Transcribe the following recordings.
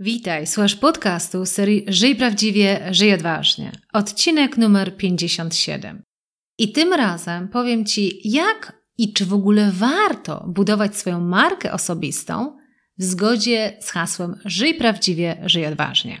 Witaj, słuchasz podcastu serii Żyj Prawdziwie, Żyj Odważnie. Odcinek numer 57. I tym razem powiem Ci, jak i czy w ogóle warto budować swoją markę osobistą w zgodzie z hasłem Żyj Prawdziwie, Żyj Odważnie.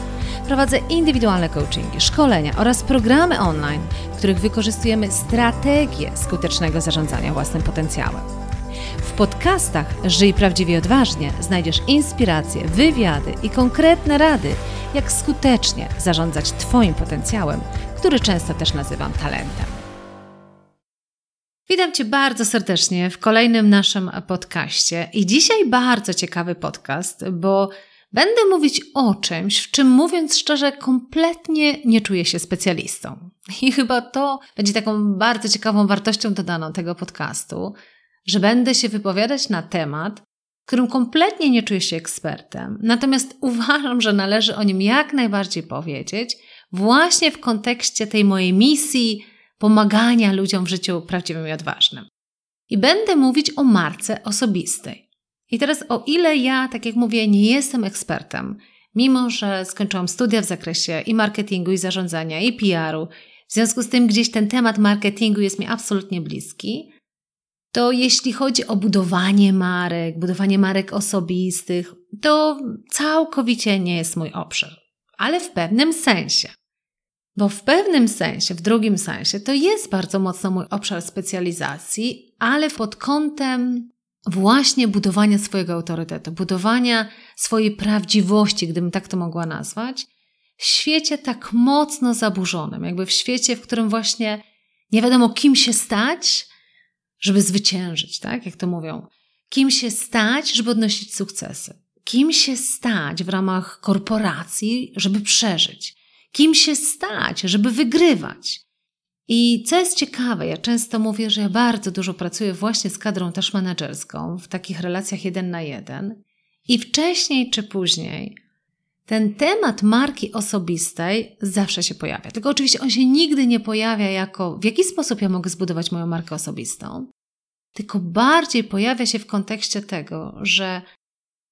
Prowadzę indywidualne coachingi, szkolenia oraz programy online, w których wykorzystujemy strategię skutecznego zarządzania własnym potencjałem. W podcastach Żyj Prawdziwie Odważnie znajdziesz inspiracje, wywiady i konkretne rady, jak skutecznie zarządzać Twoim potencjałem, który często też nazywam talentem. Witam Cię bardzo serdecznie w kolejnym naszym podcaście. I dzisiaj bardzo ciekawy podcast, bo Będę mówić o czymś, w czym mówiąc szczerze, kompletnie nie czuję się specjalistą. I chyba to będzie taką bardzo ciekawą wartością dodaną tego podcastu, że będę się wypowiadać na temat, którym kompletnie nie czuję się ekspertem. Natomiast uważam, że należy o nim jak najbardziej powiedzieć, właśnie w kontekście tej mojej misji pomagania ludziom w życiu prawdziwym i odważnym. I będę mówić o marce osobistej. I teraz, o ile ja, tak jak mówię, nie jestem ekspertem, mimo że skończyłam studia w zakresie i marketingu, i zarządzania, i PR-u, w związku z tym gdzieś ten temat marketingu jest mi absolutnie bliski, to jeśli chodzi o budowanie marek, budowanie marek osobistych, to całkowicie nie jest mój obszar, ale w pewnym sensie. Bo w pewnym sensie, w drugim sensie, to jest bardzo mocno mój obszar specjalizacji, ale pod kątem właśnie budowania swojego autorytetu, budowania swojej prawdziwości, gdybym tak to mogła nazwać, w świecie tak mocno zaburzonym, jakby w świecie, w którym właśnie nie wiadomo, kim się stać, żeby zwyciężyć, tak? Jak to mówią. Kim się stać, żeby odnosić sukcesy. Kim się stać w ramach korporacji, żeby przeżyć. Kim się stać, żeby wygrywać. I co jest ciekawe, ja często mówię, że ja bardzo dużo pracuję właśnie z kadrą też menedżerską w takich relacjach jeden na jeden. I wcześniej czy później ten temat marki osobistej zawsze się pojawia. Tylko oczywiście on się nigdy nie pojawia jako w jaki sposób ja mogę zbudować moją markę osobistą, tylko bardziej pojawia się w kontekście tego, że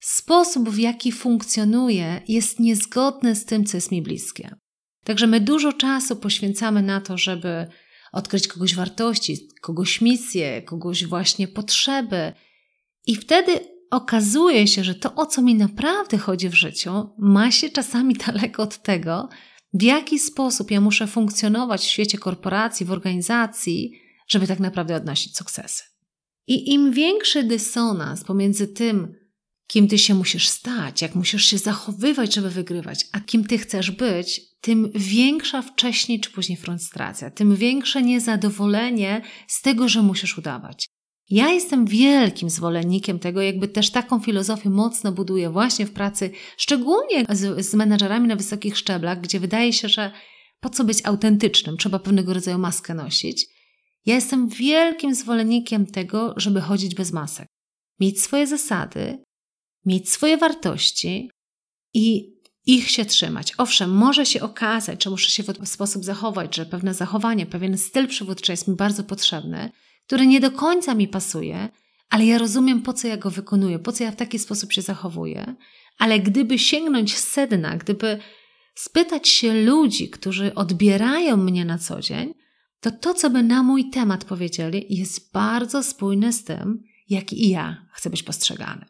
sposób, w jaki funkcjonuję, jest niezgodny z tym, co jest mi bliskie. Także my dużo czasu poświęcamy na to, żeby odkryć kogoś wartości, kogoś misję, kogoś właśnie potrzeby. I wtedy okazuje się, że to, o co mi naprawdę chodzi w życiu, ma się czasami daleko od tego, w jaki sposób ja muszę funkcjonować w świecie korporacji, w organizacji, żeby tak naprawdę odnosić sukcesy. I im większy dysonans pomiędzy tym, kim ty się musisz stać, jak musisz się zachowywać, żeby wygrywać, a kim ty chcesz być, tym większa wcześniej czy później frustracja, tym większe niezadowolenie z tego, że musisz udawać. Ja jestem wielkim zwolennikiem tego, jakby też taką filozofię mocno buduję właśnie w pracy, szczególnie z, z menedżerami na wysokich szczeblach, gdzie wydaje się, że po co być autentycznym, trzeba pewnego rodzaju maskę nosić. Ja jestem wielkim zwolennikiem tego, żeby chodzić bez masek. Mieć swoje zasady, mieć swoje wartości i ich się trzymać. Owszem, może się okazać, że muszę się w sposób zachować, że pewne zachowanie, pewien styl przywódczy jest mi bardzo potrzebny, który nie do końca mi pasuje, ale ja rozumiem, po co ja go wykonuję, po co ja w taki sposób się zachowuję. Ale gdyby sięgnąć sedna, gdyby spytać się ludzi, którzy odbierają mnie na co dzień, to to, co by na mój temat powiedzieli, jest bardzo spójne z tym, jak i ja chcę być postrzegany.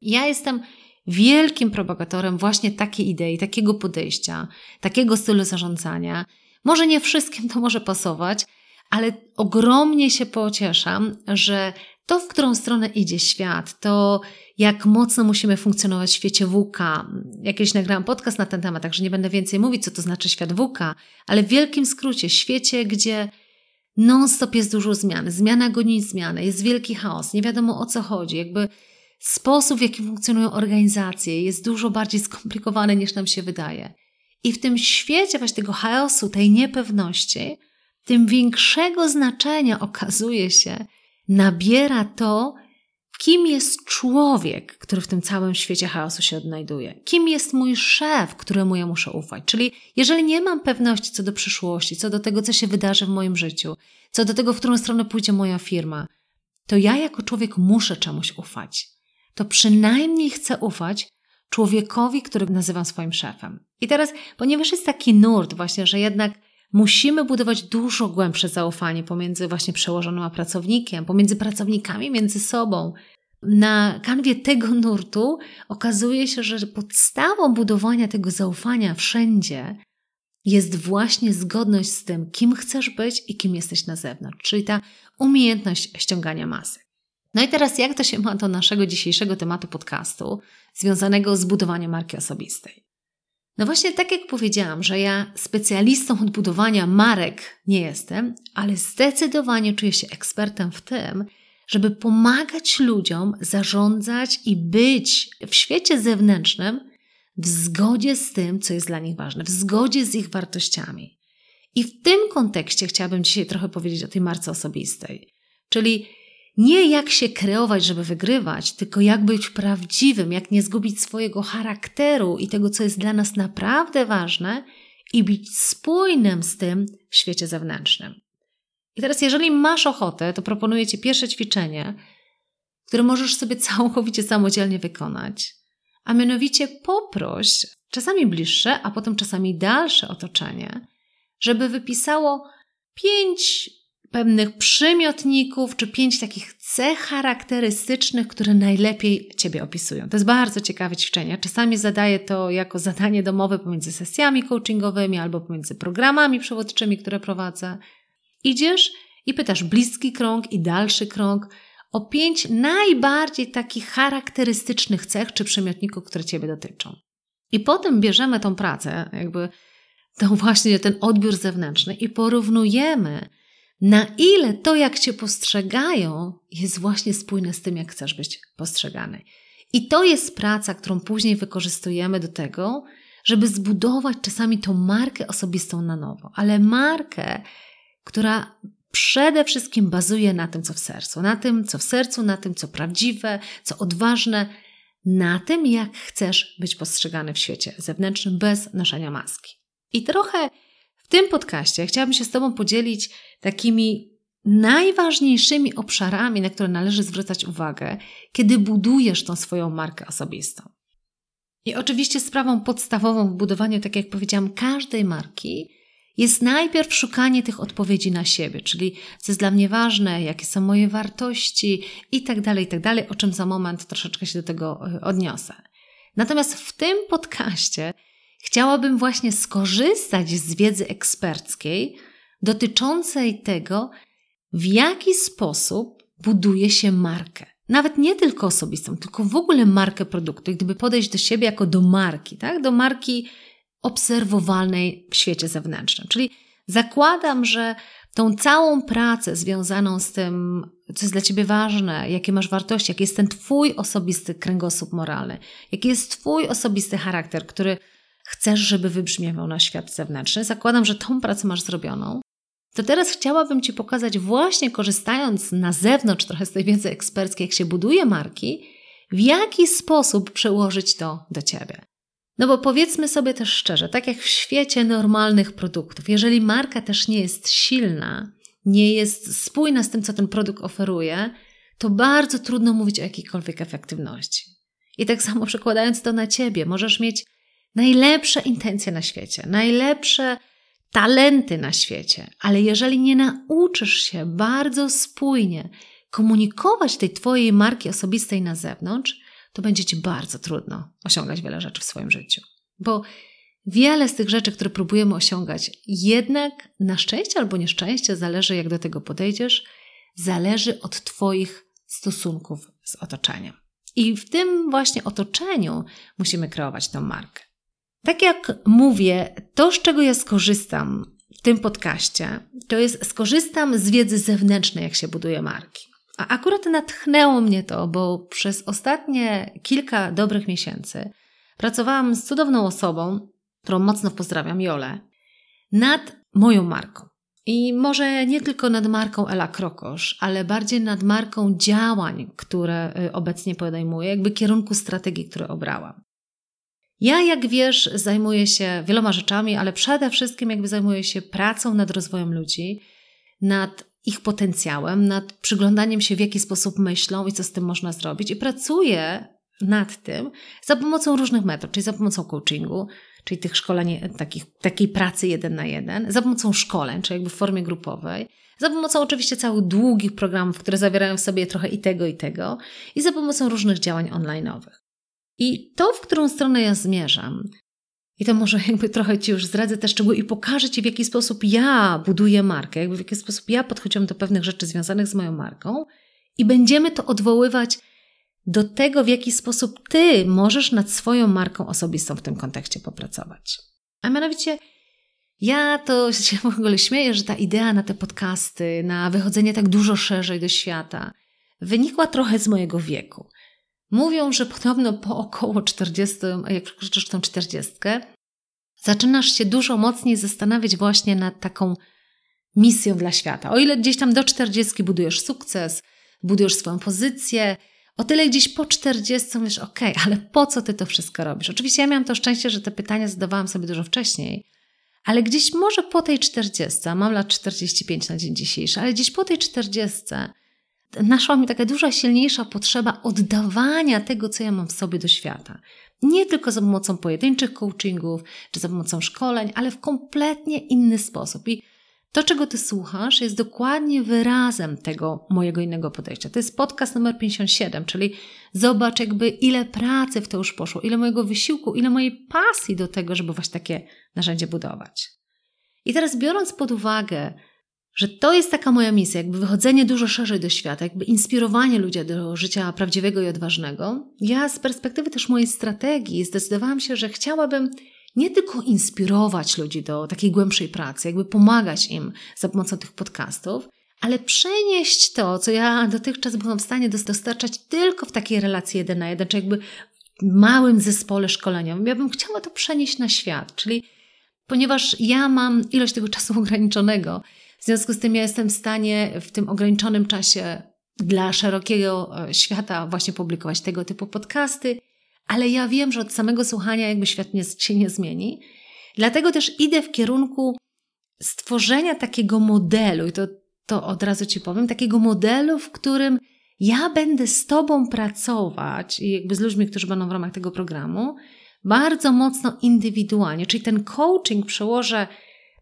Ja jestem wielkim propagatorem właśnie takiej idei, takiego podejścia, takiego stylu zarządzania. Może nie wszystkim to może pasować, ale ogromnie się pocieszam, że to, w którą stronę idzie świat, to jak mocno musimy funkcjonować w świecie WK. Jakieś nagrałam podcast na ten temat, także nie będę więcej mówić, co to znaczy świat WK, ale w wielkim skrócie, świecie, gdzie non-stop jest dużo zmian, zmiana goni zmianę, jest wielki chaos, nie wiadomo o co chodzi, jakby sposób, w jaki funkcjonują organizacje jest dużo bardziej skomplikowany niż nam się wydaje. I w tym świecie właśnie tego chaosu, tej niepewności, tym większego znaczenia okazuje się, nabiera to, kim jest człowiek, który w tym całym świecie chaosu się odnajduje. Kim jest mój szef, któremu ja muszę ufać. Czyli jeżeli nie mam pewności co do przyszłości, co do tego, co się wydarzy w moim życiu, co do tego, w którą stronę pójdzie moja firma, to ja jako człowiek muszę czemuś ufać. To przynajmniej chcę ufać człowiekowi, który nazywam swoim szefem. I teraz, ponieważ jest taki nurt właśnie, że jednak musimy budować dużo głębsze zaufanie pomiędzy właśnie przełożonym a pracownikiem, pomiędzy pracownikami między sobą. Na kanwie tego nurtu okazuje się, że podstawą budowania tego zaufania wszędzie jest właśnie zgodność z tym, kim chcesz być i kim jesteś na zewnątrz, czyli ta umiejętność ściągania masy. No i teraz, jak to się ma do naszego dzisiejszego tematu podcastu, związanego z budowaniem marki osobistej? No właśnie tak jak powiedziałam, że ja specjalistą od budowania marek nie jestem, ale zdecydowanie czuję się ekspertem w tym, żeby pomagać ludziom zarządzać i być w świecie zewnętrznym w zgodzie z tym, co jest dla nich ważne, w zgodzie z ich wartościami. I w tym kontekście chciałabym dzisiaj trochę powiedzieć o tej marce osobistej. Czyli nie jak się kreować, żeby wygrywać, tylko jak być prawdziwym, jak nie zgubić swojego charakteru i tego, co jest dla nas naprawdę ważne i być spójnym z tym w świecie zewnętrznym. I teraz, jeżeli masz ochotę, to proponuję Ci pierwsze ćwiczenie, które możesz sobie całkowicie samodzielnie wykonać. A mianowicie poproś czasami bliższe, a potem czasami dalsze otoczenie, żeby wypisało pięć pewnych przymiotników czy pięć takich cech charakterystycznych, które najlepiej Ciebie opisują. To jest bardzo ciekawe ćwiczenie. Czasami zadaję to jako zadanie domowe pomiędzy sesjami coachingowymi albo pomiędzy programami przewodczymi, które prowadzę. Idziesz i pytasz bliski krąg i dalszy krąg o pięć najbardziej takich charakterystycznych cech czy przymiotników, które Ciebie dotyczą. I potem bierzemy tą pracę, jakby tą właśnie ten odbiór zewnętrzny i porównujemy na ile to, jak cię postrzegają, jest właśnie spójne z tym, jak chcesz być postrzegany. I to jest praca, którą później wykorzystujemy do tego, żeby zbudować czasami tą markę osobistą na nowo, ale markę, która przede wszystkim bazuje na tym, co w sercu, na tym, co w sercu, na tym, co prawdziwe, co odważne, na tym, jak chcesz być postrzegany w świecie zewnętrznym bez noszenia maski. I trochę w tym podcaście chciałabym się z Tobą podzielić takimi najważniejszymi obszarami, na które należy zwracać uwagę, kiedy budujesz tą swoją markę osobistą. I oczywiście sprawą podstawową w budowaniu, tak jak powiedziałam, każdej marki jest najpierw szukanie tych odpowiedzi na siebie, czyli co jest dla mnie ważne, jakie są moje wartości i tak dalej, i tak dalej, o czym za moment troszeczkę się do tego e, odniosę. Natomiast w tym podcaście chciałabym właśnie skorzystać z wiedzy eksperckiej dotyczącej tego, w jaki sposób buduje się markę. Nawet nie tylko osobistą, tylko w ogóle markę produktu. Gdyby podejść do siebie jako do marki, tak? do marki obserwowalnej w świecie zewnętrznym. Czyli zakładam, że tą całą pracę związaną z tym, co jest dla Ciebie ważne, jakie masz wartości, jaki jest ten Twój osobisty kręgosłup moralny, jaki jest Twój osobisty charakter, który chcesz, żeby wybrzmiewał na świat zewnętrzny. Zakładam, że tą pracę masz zrobioną. To teraz chciałabym Ci pokazać, właśnie korzystając na zewnątrz trochę z tej wiedzy eksperckiej, jak się buduje marki, w jaki sposób przełożyć to do Ciebie. No bo powiedzmy sobie też szczerze, tak jak w świecie normalnych produktów, jeżeli marka też nie jest silna, nie jest spójna z tym, co ten produkt oferuje, to bardzo trudno mówić o jakiejkolwiek efektywności. I tak samo przekładając to na Ciebie, możesz mieć najlepsze intencje na świecie, najlepsze talenty na świecie, ale jeżeli nie nauczysz się bardzo spójnie komunikować tej Twojej marki osobistej na zewnątrz, to będzie Ci bardzo trudno osiągać wiele rzeczy w swoim życiu. Bo wiele z tych rzeczy, które próbujemy osiągać, jednak na szczęście albo nieszczęście, zależy jak do tego podejdziesz, zależy od Twoich stosunków z otoczeniem. I w tym właśnie otoczeniu musimy kreować tą markę. Tak jak mówię, to z czego ja skorzystam w tym podcaście, to jest skorzystam z wiedzy zewnętrznej, jak się buduje marki. A akurat natchnęło mnie to, bo przez ostatnie kilka dobrych miesięcy pracowałam z cudowną osobą, którą mocno pozdrawiam, Jolę, nad moją marką. I może nie tylko nad marką Ela Krokosz, ale bardziej nad marką działań, które y, obecnie podejmuję, jakby kierunku strategii, które obrałam. Ja, jak wiesz, zajmuję się wieloma rzeczami, ale przede wszystkim jakby zajmuję się pracą nad rozwojem ludzi, nad ich potencjałem, nad przyglądaniem się, w jaki sposób myślą i co z tym można zrobić. I pracuję nad tym za pomocą różnych metod, czyli za pomocą coachingu, czyli tych szkoleń, takich, takiej pracy jeden na jeden, za pomocą szkoleń, czyli jakby w formie grupowej, za pomocą oczywiście całych długich programów, które zawierają w sobie trochę i tego, i tego, i za pomocą różnych działań online'owych. I to, w którą stronę ja zmierzam, i to może jakby trochę Ci już zdradzę te szczegóły i pokażę Ci, w jaki sposób ja buduję markę, jakby w jaki sposób ja podchodziłam do pewnych rzeczy związanych z moją marką i będziemy to odwoływać do tego, w jaki sposób Ty możesz nad swoją marką osobistą w tym kontekście popracować. A mianowicie, ja to się w ogóle śmieję, że ta idea na te podcasty, na wychodzenie tak dużo szerzej do świata, wynikła trochę z mojego wieku. Mówią, że podobno po około 40, jak przekroczysz tą 40, zaczynasz się dużo mocniej zastanawiać właśnie nad taką misją dla świata. O ile gdzieś tam do 40 budujesz sukces, budujesz swoją pozycję, o tyle gdzieś po 40 wiesz, ok, ale po co ty to wszystko robisz? Oczywiście ja miałam to szczęście, że te pytania zadawałam sobie dużo wcześniej, ale gdzieś może po tej 40, mam lat 45 na dzień dzisiejszy, ale gdzieś po tej 40 naszła mi taka duża, silniejsza potrzeba oddawania tego, co ja mam w sobie do świata. Nie tylko za pomocą pojedynczych coachingów czy za pomocą szkoleń, ale w kompletnie inny sposób. I to, czego ty słuchasz, jest dokładnie wyrazem tego mojego innego podejścia. To jest podcast numer 57, czyli zobacz, jakby ile pracy w to już poszło, ile mojego wysiłku, ile mojej pasji do tego, żeby właśnie takie narzędzie budować. I teraz, biorąc pod uwagę, że to jest taka moja misja, jakby wychodzenie dużo szerzej do świata, jakby inspirowanie ludzi do życia prawdziwego i odważnego, ja z perspektywy też mojej strategii zdecydowałam się, że chciałabym nie tylko inspirować ludzi do takiej głębszej pracy, jakby pomagać im za pomocą tych podcastów, ale przenieść to, co ja dotychczas byłam w stanie dostarczać tylko w takiej relacji jeden na jeden, czy jakby małym zespole szkoleniowym. Ja bym chciała to przenieść na świat, czyli ponieważ ja mam ilość tego czasu ograniczonego, w związku z tym ja jestem w stanie w tym ograniczonym czasie dla szerokiego e, świata właśnie publikować tego typu podcasty, ale ja wiem, że od samego słuchania jakby świat nie, się nie zmieni. Dlatego też idę w kierunku stworzenia takiego modelu, i to, to od razu Ci powiem, takiego modelu, w którym ja będę z Tobą pracować i jakby z ludźmi, którzy będą w ramach tego programu, bardzo mocno indywidualnie, czyli ten coaching przełożę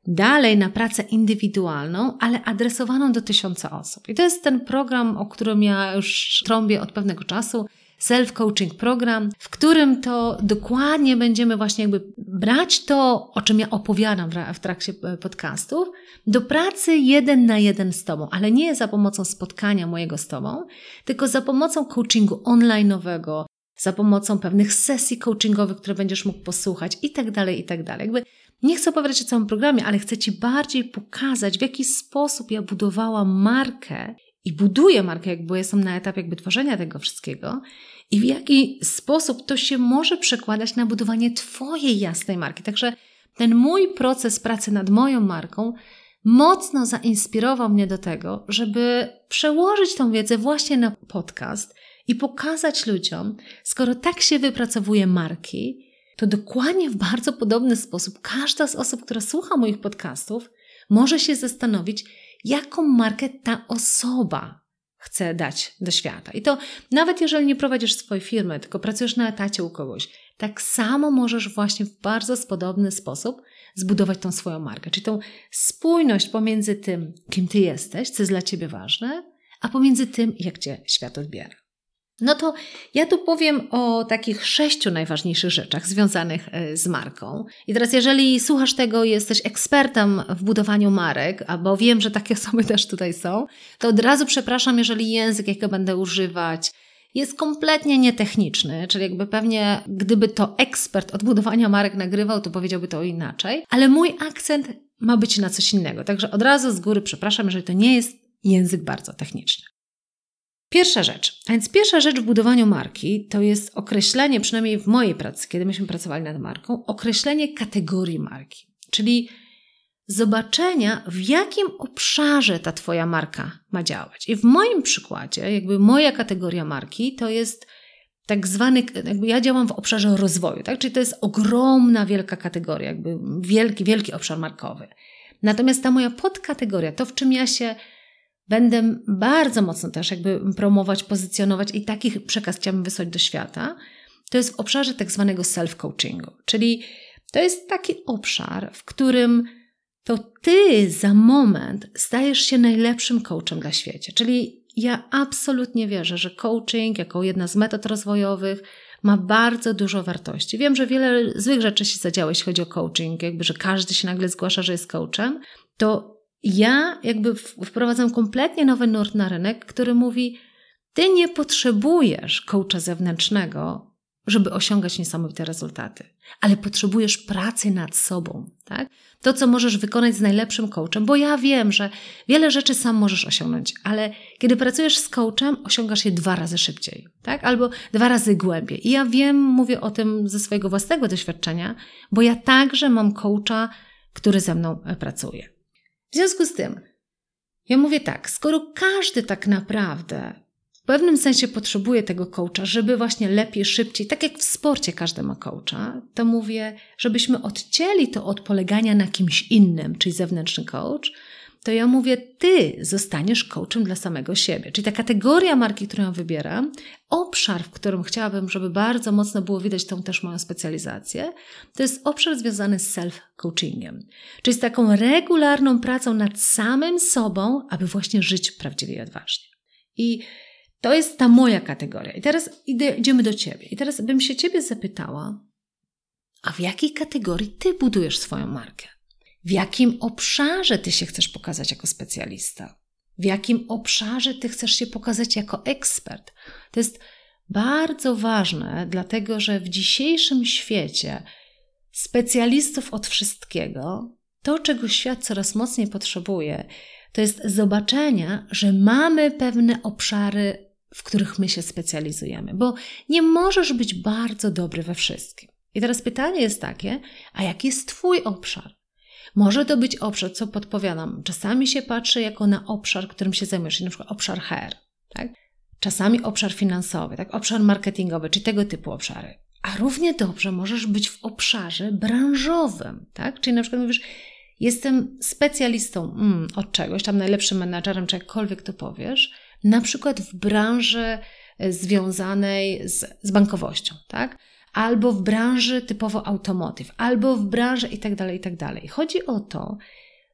dalej na pracę indywidualną, ale adresowaną do tysiąca osób. I to jest ten program, o którym ja już trąbię od pewnego czasu. Self-coaching program, w którym to dokładnie będziemy właśnie jakby brać to, o czym ja opowiadam w trakcie e, podcastów, do pracy jeden na jeden z Tobą, ale nie za pomocą spotkania mojego z Tobą, tylko za pomocą coachingu online'owego, za pomocą pewnych sesji coachingowych, które będziesz mógł posłuchać i tak dalej, i tak dalej. Jakby nie chcę opowiadać o całym programie, ale chcę Ci bardziej pokazać, w jaki sposób ja budowałam markę i buduję markę, jakby jestem na etapie jakby tworzenia tego wszystkiego i w jaki sposób to się może przekładać na budowanie Twojej jasnej marki. Także ten mój proces pracy nad moją marką mocno zainspirował mnie do tego, żeby przełożyć tą wiedzę właśnie na podcast i pokazać ludziom, skoro tak się wypracowuje marki, to dokładnie w bardzo podobny sposób każda z osób, która słucha moich podcastów, może się zastanowić, jaką markę ta osoba chce dać do świata. I to nawet jeżeli nie prowadzisz swojej firmy, tylko pracujesz na etacie u kogoś, tak samo możesz właśnie w bardzo podobny sposób zbudować tą swoją markę. Czyli tą spójność pomiędzy tym, kim ty jesteś, co jest dla ciebie ważne, a pomiędzy tym, jak cię świat odbiera. No to ja tu powiem o takich sześciu najważniejszych rzeczach związanych e, z marką. I teraz, jeżeli słuchasz tego jesteś ekspertem w budowaniu marek, albo wiem, że takie osoby też tutaj są, to od razu przepraszam, jeżeli język, jakiego będę używać, jest kompletnie nietechniczny, czyli jakby pewnie gdyby to ekspert od budowania marek nagrywał, to powiedziałby to inaczej, ale mój akcent ma być na coś innego. Także od razu z góry przepraszam, że to nie jest język bardzo techniczny. Pierwsza rzecz. A więc pierwsza rzecz w budowaniu marki to jest określenie, przynajmniej w mojej pracy, kiedy myśmy pracowali nad marką, określenie kategorii marki. Czyli zobaczenia, w jakim obszarze ta Twoja marka ma działać. I w moim przykładzie, jakby moja kategoria marki to jest tak zwany, jakby ja działam w obszarze rozwoju, tak? Czyli to jest ogromna, wielka kategoria, jakby wielki, wielki obszar markowy. Natomiast ta moja podkategoria, to w czym ja się będę bardzo mocno też jakby promować, pozycjonować i takich przekaz chciałabym wysłać do świata, to jest w obszarze tak zwanego self-coachingu. Czyli to jest taki obszar, w którym to ty za moment stajesz się najlepszym coachem dla świata. Czyli ja absolutnie wierzę, że coaching jako jedna z metod rozwojowych ma bardzo dużo wartości. Wiem, że wiele złych rzeczy się zadziało, jeśli chodzi o coaching, jakby, że każdy się nagle zgłasza, że jest coachem, to ja jakby wprowadzam kompletnie nowy nurt na rynek, który mówi, ty nie potrzebujesz coacha zewnętrznego, żeby osiągać niesamowite rezultaty, ale potrzebujesz pracy nad sobą, tak? To, co możesz wykonać z najlepszym coachem, bo ja wiem, że wiele rzeczy sam możesz osiągnąć, ale kiedy pracujesz z coachem, osiągasz je dwa razy szybciej, tak? Albo dwa razy głębiej. I ja wiem, mówię o tym ze swojego własnego doświadczenia, bo ja także mam coacha, który ze mną e, pracuje. W związku z tym, ja mówię tak, skoro każdy tak naprawdę w pewnym sensie potrzebuje tego coacha, żeby właśnie lepiej, szybciej, tak jak w sporcie każdy ma coacha, to mówię, żebyśmy odcięli to od polegania na kimś innym, czyli zewnętrzny coach, to ja mówię, ty zostaniesz coachem dla samego siebie. Czyli ta kategoria marki, którą wybieram, obszar, w którym chciałabym, żeby bardzo mocno było widać tą też moją specjalizację, to jest obszar związany z self-coachingiem. Czyli z taką regularną pracą nad samym sobą, aby właśnie żyć prawdziwie i odważnie. I to jest ta moja kategoria. I teraz idziemy do ciebie. I teraz bym się ciebie zapytała, a w jakiej kategorii ty budujesz swoją markę? W jakim obszarze ty się chcesz pokazać jako specjalista? W jakim obszarze ty chcesz się pokazać jako ekspert? To jest bardzo ważne, dlatego że w dzisiejszym świecie specjalistów od wszystkiego, to czego świat coraz mocniej potrzebuje, to jest zobaczenia, że mamy pewne obszary w których my się specjalizujemy, bo nie możesz być bardzo dobry we wszystkim. I teraz pytanie jest takie, a jaki jest Twój obszar? Może to być obszar, co podpowiadam. Czasami się patrzy jako na obszar, którym się zajmujesz, na przykład obszar HR, tak? Czasami obszar finansowy, tak? Obszar marketingowy, czy tego typu obszary. A równie dobrze możesz być w obszarze branżowym, tak? Czyli na przykład mówisz, jestem specjalistą mm, od czegoś, tam najlepszym menadżerem, czy jakkolwiek to powiesz, na przykład w branży e, związanej z, z bankowością, tak? Albo w branży typowo automotive, albo w branży i tak dalej, i tak. Chodzi o to,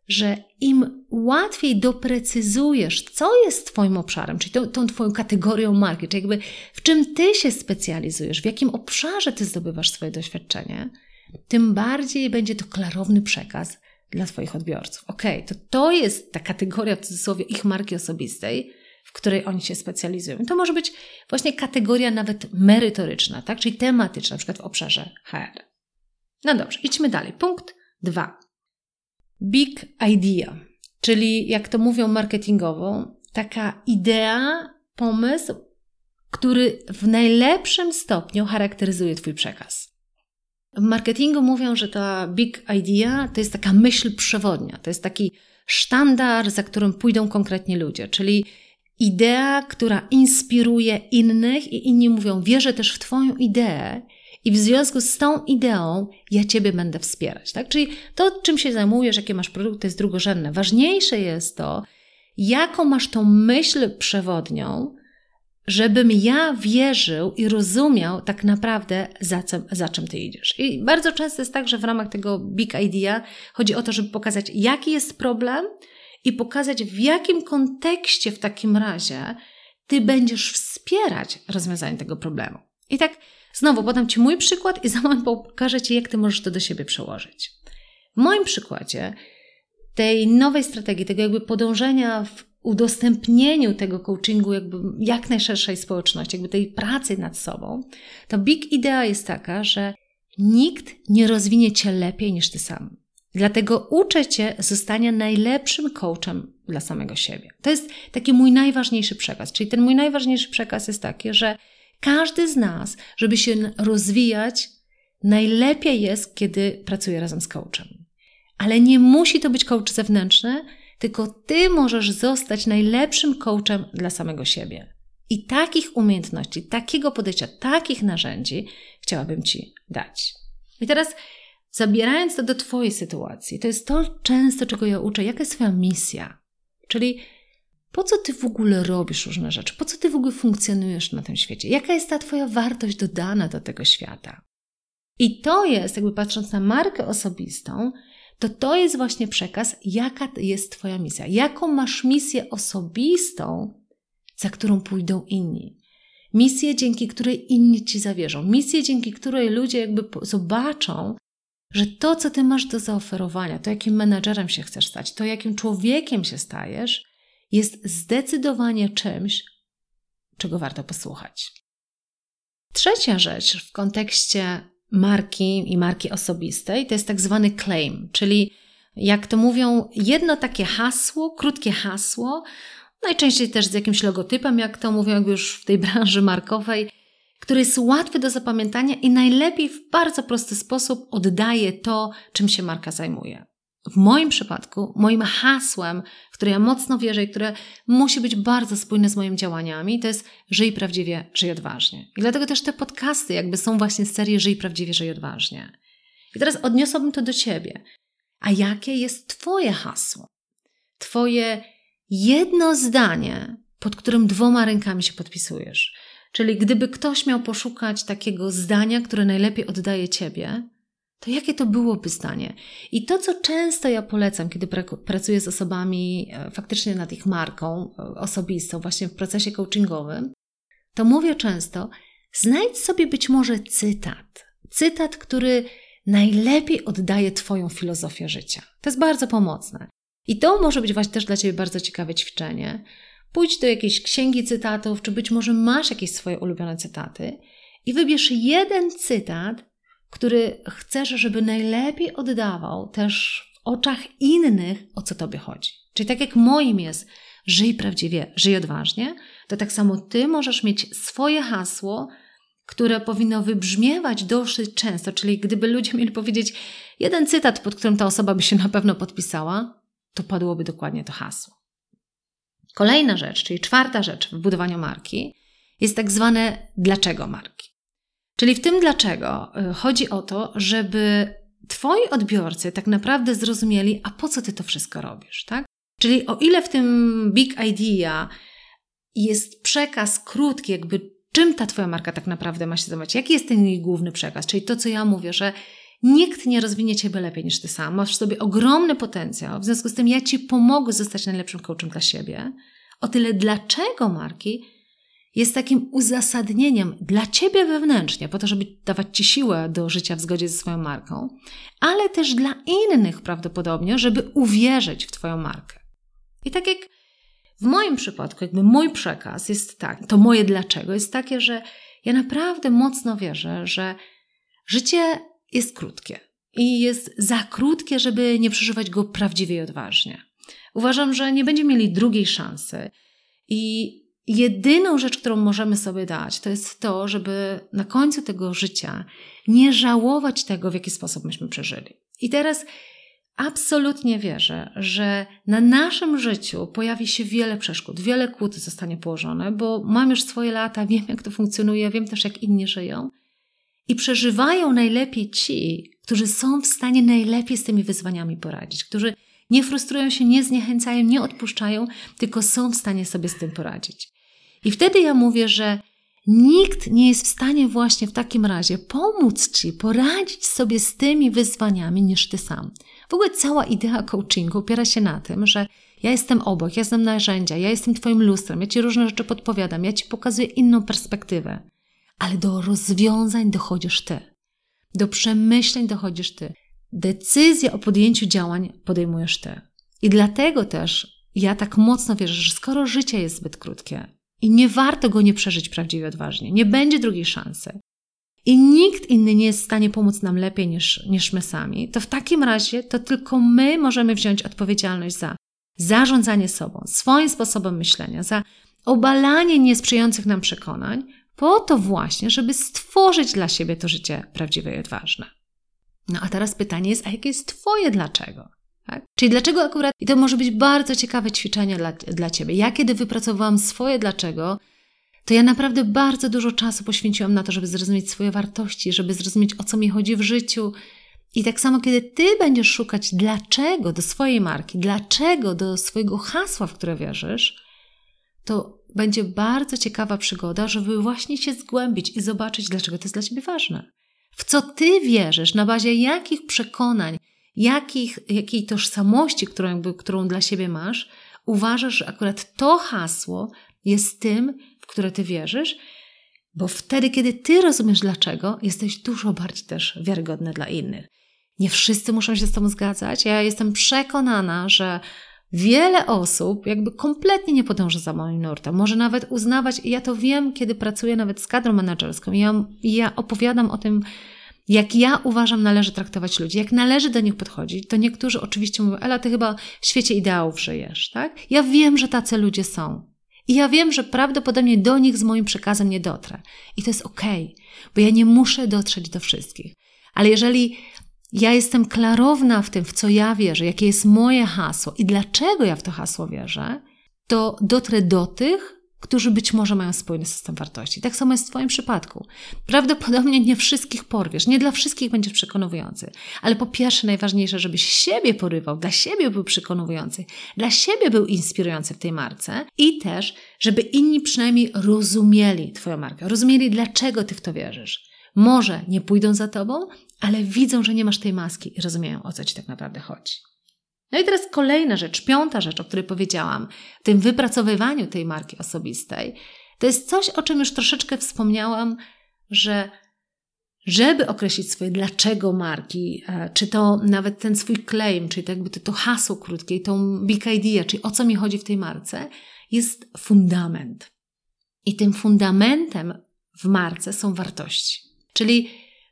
że im łatwiej doprecyzujesz, co jest Twoim obszarem, czyli tą, tą Twoją kategorią marki, czyli jakby w czym Ty się specjalizujesz, w jakim obszarze Ty zdobywasz swoje doświadczenie, tym bardziej będzie to klarowny przekaz dla Twoich odbiorców. Ok, to to jest ta kategoria w cudzysłowie ich marki osobistej, w której oni się specjalizują. To może być właśnie kategoria nawet merytoryczna, tak? czyli tematyczna, na przykład w obszarze HR. No dobrze, idźmy dalej. Punkt dwa. Big idea, czyli jak to mówią marketingowo, taka idea, pomysł, który w najlepszym stopniu charakteryzuje Twój przekaz. W marketingu mówią, że ta big idea to jest taka myśl przewodnia, to jest taki sztandar, za którym pójdą konkretnie ludzie, czyli idea, która inspiruje innych i inni mówią: Wierzę też w Twoją ideę. I w związku z tą ideą ja Ciebie będę wspierać. Tak? Czyli to, czym się zajmujesz, jakie masz produkty, jest drugorzędne. Ważniejsze jest to, jaką masz tą myśl przewodnią, żebym ja wierzył i rozumiał tak naprawdę, za, co, za czym ty idziesz. I bardzo często jest tak, że w ramach tego Big Idea chodzi o to, żeby pokazać, jaki jest problem, i pokazać, w jakim kontekście w takim razie ty będziesz wspierać rozwiązanie tego problemu. I tak znowu podam Ci mój przykład i za moment pokażę Ci, jak Ty możesz to do siebie przełożyć. W moim przykładzie tej nowej strategii, tego jakby podążenia w udostępnieniu tego coachingu jakby jak najszerszej społeczności, jakby tej pracy nad sobą, to big idea jest taka, że nikt nie rozwinie Cię lepiej niż Ty sam. Dlatego uczę Cię zostania najlepszym coachem dla samego siebie. To jest taki mój najważniejszy przekaz. Czyli ten mój najważniejszy przekaz jest taki, że każdy z nas, żeby się rozwijać, najlepiej jest, kiedy pracuje razem z coachem. Ale nie musi to być coach zewnętrzny, tylko Ty możesz zostać najlepszym coachem dla samego siebie. I takich umiejętności, takiego podejścia, takich narzędzi chciałabym Ci dać. I teraz zabierając to do Twojej sytuacji, to jest to często, czego ja uczę, jaka jest Twoja misja. Czyli po co Ty w ogóle robisz różne rzeczy? Po co Ty w ogóle funkcjonujesz na tym świecie? Jaka jest ta Twoja wartość dodana do tego świata? I to jest, jakby patrząc na markę osobistą, to to jest właśnie przekaz, jaka jest Twoja misja. Jaką masz misję osobistą, za którą pójdą inni. Misję, dzięki której inni Ci zawierzą. Misję, dzięki której ludzie jakby zobaczą, że to, co ty masz do zaoferowania, to jakim menadżerem się chcesz stać, to jakim człowiekiem się stajesz, jest zdecydowanie czymś, czego warto posłuchać. Trzecia rzecz w kontekście marki i marki osobistej to jest tak zwany claim, czyli jak to mówią, jedno takie hasło, krótkie hasło, najczęściej też z jakimś logotypem, jak to mówią jakby już w tej branży markowej, który jest łatwy do zapamiętania i najlepiej w bardzo prosty sposób oddaje to, czym się marka zajmuje. W moim przypadku, moim hasłem, w które ja mocno wierzę i które musi być bardzo spójne z moimi działaniami, to jest żyj prawdziwie, żyj odważnie. I dlatego też te podcasty jakby są właśnie z serii żyj prawdziwie, żyj odważnie. I teraz odniosłabym to do Ciebie. A jakie jest Twoje hasło? Twoje jedno zdanie, pod którym dwoma rękami się podpisujesz. Czyli gdyby ktoś miał poszukać takiego zdania, które najlepiej oddaje ciebie, to jakie to byłoby zdanie? I to, co często ja polecam, kiedy pracuję z osobami e, faktycznie nad ich marką e, osobistą, właśnie w procesie coachingowym, to mówię często, znajdź sobie być może cytat. Cytat, który najlepiej oddaje Twoją filozofię życia. To jest bardzo pomocne. I to może być właśnie też dla Ciebie bardzo ciekawe ćwiczenie, Pójdź do jakiejś księgi cytatów, czy być może masz jakieś swoje ulubione cytaty i wybierz jeden cytat, który chcesz, żeby najlepiej oddawał też w oczach innych, o co tobie chodzi. Czyli tak jak moim jest, żyj prawdziwie, żyj odważnie, to tak samo ty możesz mieć swoje hasło, które powinno wybrzmiewać dosyć często. Czyli gdyby ludzie mieli powiedzieć jeden cytat, pod którym ta osoba by się na pewno podpisała, to padłoby dokładnie to hasło. Kolejna rzecz, czyli czwarta rzecz w budowaniu marki, jest tak zwane dlaczego marki. Czyli w tym dlaczego y, chodzi o to, żeby Twoi odbiorcy tak naprawdę zrozumieli, a po co Ty to wszystko robisz, tak? Czyli o ile w tym big idea jest przekaz krótki, jakby czym ta Twoja marka tak naprawdę ma się zajmować, jaki jest ten jej główny przekaz, czyli to, co ja mówię, że Nikt nie rozwinie Ciebie lepiej niż Ty sam. Masz w sobie ogromny potencjał. W związku z tym ja Ci pomogę zostać najlepszym coachem dla siebie. O tyle dlaczego marki jest takim uzasadnieniem dla Ciebie wewnętrznie, po to, żeby dawać Ci siłę do życia w zgodzie ze swoją marką, ale też dla innych prawdopodobnie, żeby uwierzyć w Twoją markę. I tak jak w moim przypadku, jakby mój przekaz jest tak, to moje dlaczego jest takie, że ja naprawdę mocno wierzę, że życie jest krótkie i jest za krótkie, żeby nie przeżywać go prawdziwie i odważnie. Uważam, że nie będziemy mieli drugiej szansy i jedyną rzecz, którą możemy sobie dać, to jest to, żeby na końcu tego życia nie żałować tego, w jaki sposób myśmy przeżyli. I teraz absolutnie wierzę, że na naszym życiu pojawi się wiele przeszkód, wiele kłód zostanie położone, bo mam już swoje lata, wiem jak to funkcjonuje, wiem też jak inni żyją. I przeżywają najlepiej ci, którzy są w stanie najlepiej z tymi wyzwaniami poradzić, którzy nie frustrują się, nie zniechęcają, nie odpuszczają, tylko są w stanie sobie z tym poradzić. I wtedy ja mówię, że nikt nie jest w stanie właśnie w takim razie pomóc ci poradzić sobie z tymi wyzwaniami niż ty sam. W ogóle cała idea coachingu opiera się na tym, że ja jestem obok, ja znam narzędzia, ja jestem twoim lustrem, ja ci różne rzeczy podpowiadam, ja ci pokazuję inną perspektywę ale do rozwiązań dochodzisz ty. Do przemyśleń dochodzisz ty. Decyzję o podjęciu działań podejmujesz ty. I dlatego też ja tak mocno wierzę, że skoro życie jest zbyt krótkie i nie warto go nie przeżyć prawdziwie odważnie, nie będzie drugiej szansy. i nikt inny nie jest w stanie pomóc nam lepiej niż, niż my sami, to w takim razie to tylko my możemy wziąć odpowiedzialność za zarządzanie sobą, swoim sposobem myślenia, za obalanie niesprzyjających nam przekonań, po to właśnie, żeby stworzyć dla siebie to życie prawdziwe i odważne. No a teraz pytanie jest, a jakie jest Twoje dlaczego? Tak? Czyli dlaczego akurat, i to może być bardzo ciekawe ćwiczenie dla, dla Ciebie. Ja kiedy wypracowałam swoje dlaczego, to ja naprawdę bardzo dużo czasu poświęciłam na to, żeby zrozumieć swoje wartości, żeby zrozumieć o co mi chodzi w życiu. I tak samo, kiedy Ty będziesz szukać dlaczego do swojej marki, dlaczego do swojego hasła, w które wierzysz, to będzie bardzo ciekawa przygoda, żeby właśnie się zgłębić i zobaczyć, dlaczego to jest dla Ciebie ważne. W co Ty wierzysz, na bazie jakich przekonań, jakich, jakiej tożsamości, którą, którą dla siebie masz, uważasz, że akurat to hasło jest tym, w które Ty wierzysz, bo wtedy, kiedy Ty rozumiesz dlaczego, jesteś dużo bardziej też wiarygodny dla innych. Nie wszyscy muszą się z Tobą zgadzać. Ja jestem przekonana, że Wiele osób jakby kompletnie nie podąża za moim nurtem. Może nawet uznawać, ja to wiem, kiedy pracuję nawet z kadrą menedżerską, ja, ja opowiadam o tym, jak ja uważam, należy traktować ludzi, jak należy do nich podchodzić, to niektórzy oczywiście mówią, Ela, ty chyba w świecie ideałów żyjesz, tak? Ja wiem, że tacy ludzie są. I ja wiem, że prawdopodobnie do nich z moim przekazem nie dotrę. I to jest okej, okay, bo ja nie muszę dotrzeć do wszystkich. Ale jeżeli ja jestem klarowna w tym, w co ja wierzę, jakie jest moje hasło i dlaczego ja w to hasło wierzę, to dotrę do tych, którzy być może mają spójny system wartości. Tak samo jest w Twoim przypadku. Prawdopodobnie nie wszystkich porwiesz, nie dla wszystkich będziesz przekonujący, ale po pierwsze najważniejsze, żebyś siebie porywał, dla siebie był przekonujący, dla siebie był inspirujący w tej marce i też, żeby inni przynajmniej rozumieli Twoją markę, rozumieli, dlaczego Ty w to wierzysz. Może nie pójdą za Tobą, ale widzą, że nie masz tej maski i rozumieją, o co ci tak naprawdę chodzi. No i teraz kolejna rzecz, piąta rzecz, o której powiedziałam, w tym wypracowywaniu tej marki osobistej, to jest coś, o czym już troszeczkę wspomniałam, że żeby określić swoje dlaczego marki, e, czy to nawet ten swój claim, czyli to jakby to, to hasło krótkie, tą big idea, czyli o co mi chodzi w tej marce, jest fundament. I tym fundamentem w marce są wartości. Czyli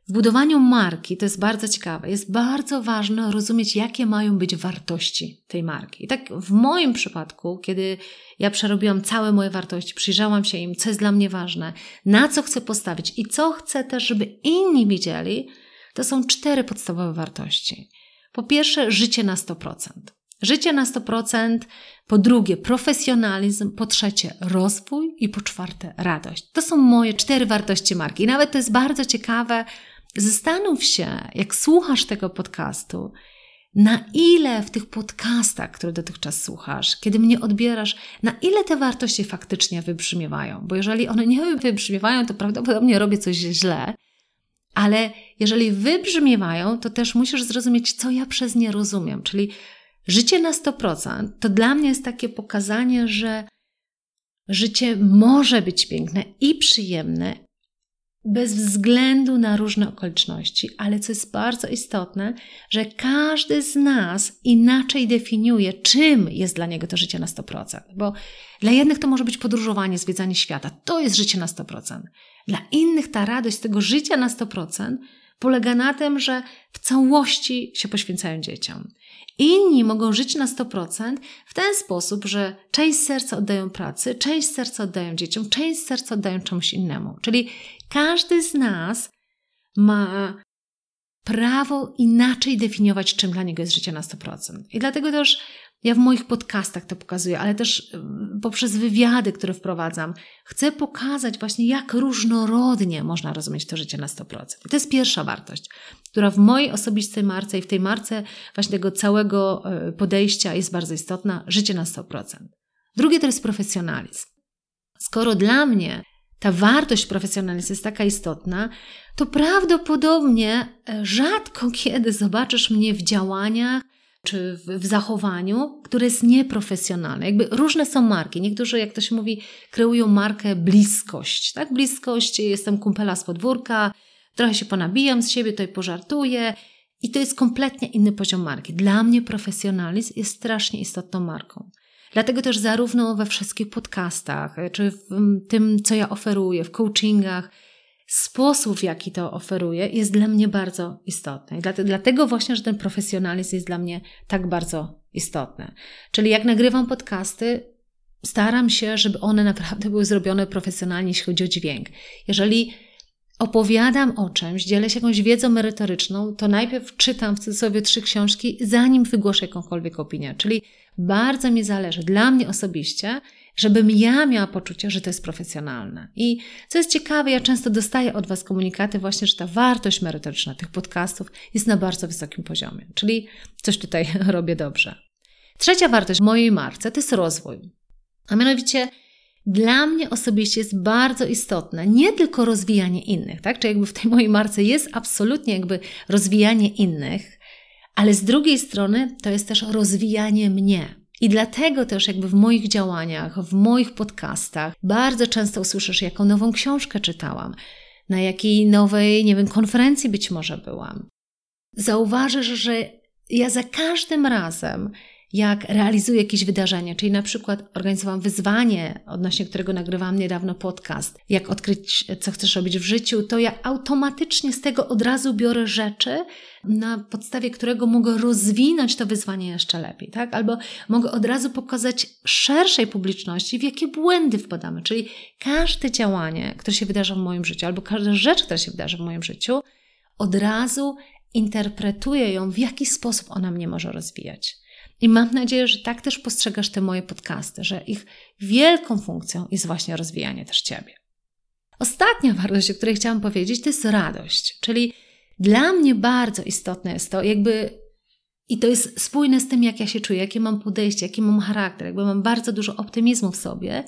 w budowaniu marki, to jest bardzo ciekawe, jest bardzo ważne rozumieć, jakie mają być wartości tej marki. I tak w moim przypadku, kiedy ja przerobiłam całe moje wartości, przyjrzałam się im, co jest dla mnie ważne, na co chcę postawić i co chcę też, żeby inni widzieli, to są cztery podstawowe wartości. Po pierwsze, życie na 100%. Życie na 100%, po drugie profesjonalizm, po trzecie rozwój i po czwarte radość. To są moje cztery wartości marki. I nawet to jest bardzo ciekawe, Zastanów się, jak słuchasz tego podcastu, na ile w tych podcastach, które dotychczas słuchasz, kiedy mnie odbierasz, na ile te wartości faktycznie wybrzmiewają. Bo jeżeli one nie wybrzmiewają, to prawdopodobnie robię coś źle. Ale jeżeli wybrzmiewają, to też musisz zrozumieć, co ja przez nie rozumiem. Czyli życie na 100% to dla mnie jest takie pokazanie, że życie może być piękne i przyjemne, bez względu na różne okoliczności, ale co jest bardzo istotne, że każdy z nas inaczej definiuje, czym jest dla niego to życie na 100%. Bo dla jednych to może być podróżowanie, zwiedzanie świata, to jest życie na 100%. Dla innych ta radość z tego życia na 100% polega na tym, że w całości się poświęcają dzieciom. Inni mogą żyć na 100% w ten sposób, że część serca oddają pracy, część serca oddają dzieciom, część serca oddają czemuś innemu. Czyli każdy z nas ma prawo inaczej definiować, czym dla niego jest życie na 100%. I dlatego też ja w moich podcastach to pokazuję, ale też poprzez wywiady, które wprowadzam, chcę pokazać właśnie, jak różnorodnie można rozumieć to życie na 100%. I to jest pierwsza wartość, która w mojej osobistej marce i w tej marce właśnie tego całego e, podejścia jest bardzo istotna życie na 100%. Drugie to jest profesjonalizm. Skoro dla mnie ta wartość profesjonalizmu jest taka istotna, to prawdopodobnie e, rzadko kiedy zobaczysz mnie w działaniach czy w, zachowaniu, które jest nieprofesjonalne. Jakby różne są marki. Niektórzy, jak to się mówi, kreują markę bliskość. Tak? Bliskość, jestem kumpela z podwórka, trochę się ponabijam z siebie, to i pożartuję. I to jest kompletnie inny poziom marki. Dla mnie profesjonalizm jest strasznie istotną marką. Dlatego też zarówno we wszystkich podcastach, czy w tym, co ja oferuję, w coachingach, sposób, w jaki to oferuję, jest dla mnie bardzo istotny. Dlatego właśnie, że ten profesjonalizm jest dla mnie tak bardzo istotny. Czyli jak nagrywam podcasty, staram się, żeby one naprawdę były zrobione profesjonalnie, jeśli chodzi o dźwięk. Jeżeli opowiadam o czymś, dzielę się jakąś wiedzą merytoryczną, to najpierw czytam w cudzysłowie trzy książki, zanim wygłoszę jakąkolwiek opinię. Czyli bardzo mi zależy, dla mnie osobiście, żebym ja miała poczucie, że to jest profesjonalne. I co jest ciekawe, ja często dostaję od Was komunikaty właśnie, że ta wartość merytoryczna tych podcastów jest na bardzo wysokim poziomie. Czyli coś tutaj robię dobrze. Trzecia wartość mojej marce to jest rozwój. A mianowicie dla mnie osobiście jest bardzo istotne nie tylko rozwijanie innych, tak? Czy jakby w tej mojej marce jest absolutnie jakby rozwijanie innych, ale z drugiej strony to jest też rozwijanie mnie. I dlatego też jakby w moich działaniach, w moich podcastach bardzo często usłyszysz, jaką nową książkę czytałam, na jakiej nowej, nie wiem, konferencji być może byłam. Zauważysz, że ja za każdym razem jak realizuję jakieś wydarzenie, czyli na przykład organizowałam wyzwanie, odnośnie którego nagrywałam niedawno podcast, jak odkryć, co chcesz robić w życiu, to ja automatycznie z tego od razu biorę rzeczy, na podstawie którego mogę rozwinąć to wyzwanie jeszcze lepiej, tak? Albo mogę od razu pokazać szerszej publiczności, w jakie błędy wpadamy. Czyli każde działanie, które się wydarza w moim życiu, albo każda rzecz, która się wydarzy w moim życiu, od razu interpretuję ją, w jaki sposób ona mnie może rozwijać. I mam nadzieję, że tak też postrzegasz te moje podcasty, że ich wielką funkcją jest właśnie rozwijanie też Ciebie. Ostatnia wartość, o której chciałam powiedzieć, to jest radość. Czyli dla mnie bardzo istotne jest to, jakby, i to jest spójne z tym, jak ja się czuję, jakie mam podejście, jaki mam charakter, jakby mam bardzo dużo optymizmu w sobie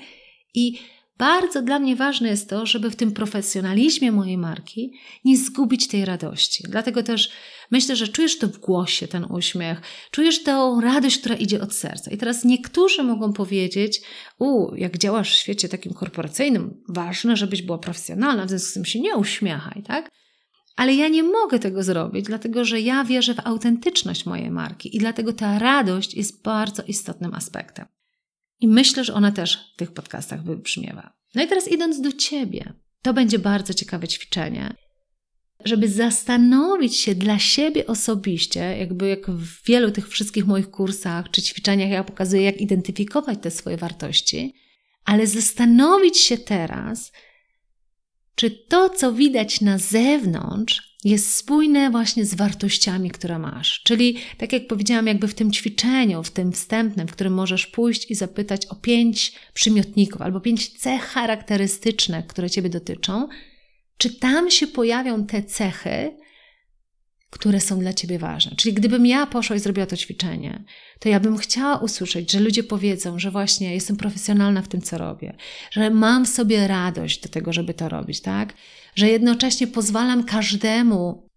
i bardzo dla mnie ważne jest to, żeby w tym profesjonalizmie mojej marki nie zgubić tej radości. Dlatego też myślę, że czujesz to w głosie, ten uśmiech, czujesz tę radość, która idzie od serca. I teraz niektórzy mogą powiedzieć, u, jak działasz w świecie takim korporacyjnym, ważne, żebyś była profesjonalna, w związku z tym się nie uśmiechaj, tak? Ale ja nie mogę tego zrobić, dlatego że ja wierzę w autentyczność mojej marki i dlatego ta radość jest bardzo istotnym aspektem. I myślę, że ona też w tych podcastach wybrzmiewa. No i teraz idąc do ciebie, to będzie bardzo ciekawe ćwiczenie, żeby zastanowić się dla siebie osobiście, jakby jak w wielu tych wszystkich moich kursach czy ćwiczeniach ja pokazuję, jak identyfikować te swoje wartości, ale zastanowić się teraz, czy to, co widać na zewnątrz, jest spójne właśnie z wartościami, które masz. Czyli, tak jak powiedziałam, jakby w tym ćwiczeniu, w tym wstępnym, w którym możesz pójść i zapytać o pięć przymiotników albo pięć cech charakterystycznych, które Ciebie dotyczą, czy tam się pojawią te cechy, które są dla ciebie ważne. Czyli gdybym ja poszła i zrobiła to ćwiczenie, to ja bym chciała usłyszeć, że ludzie powiedzą, że właśnie jestem profesjonalna w tym, co robię, że mam w sobie radość do tego, żeby to robić, tak? Że jednocześnie pozwalam każdemu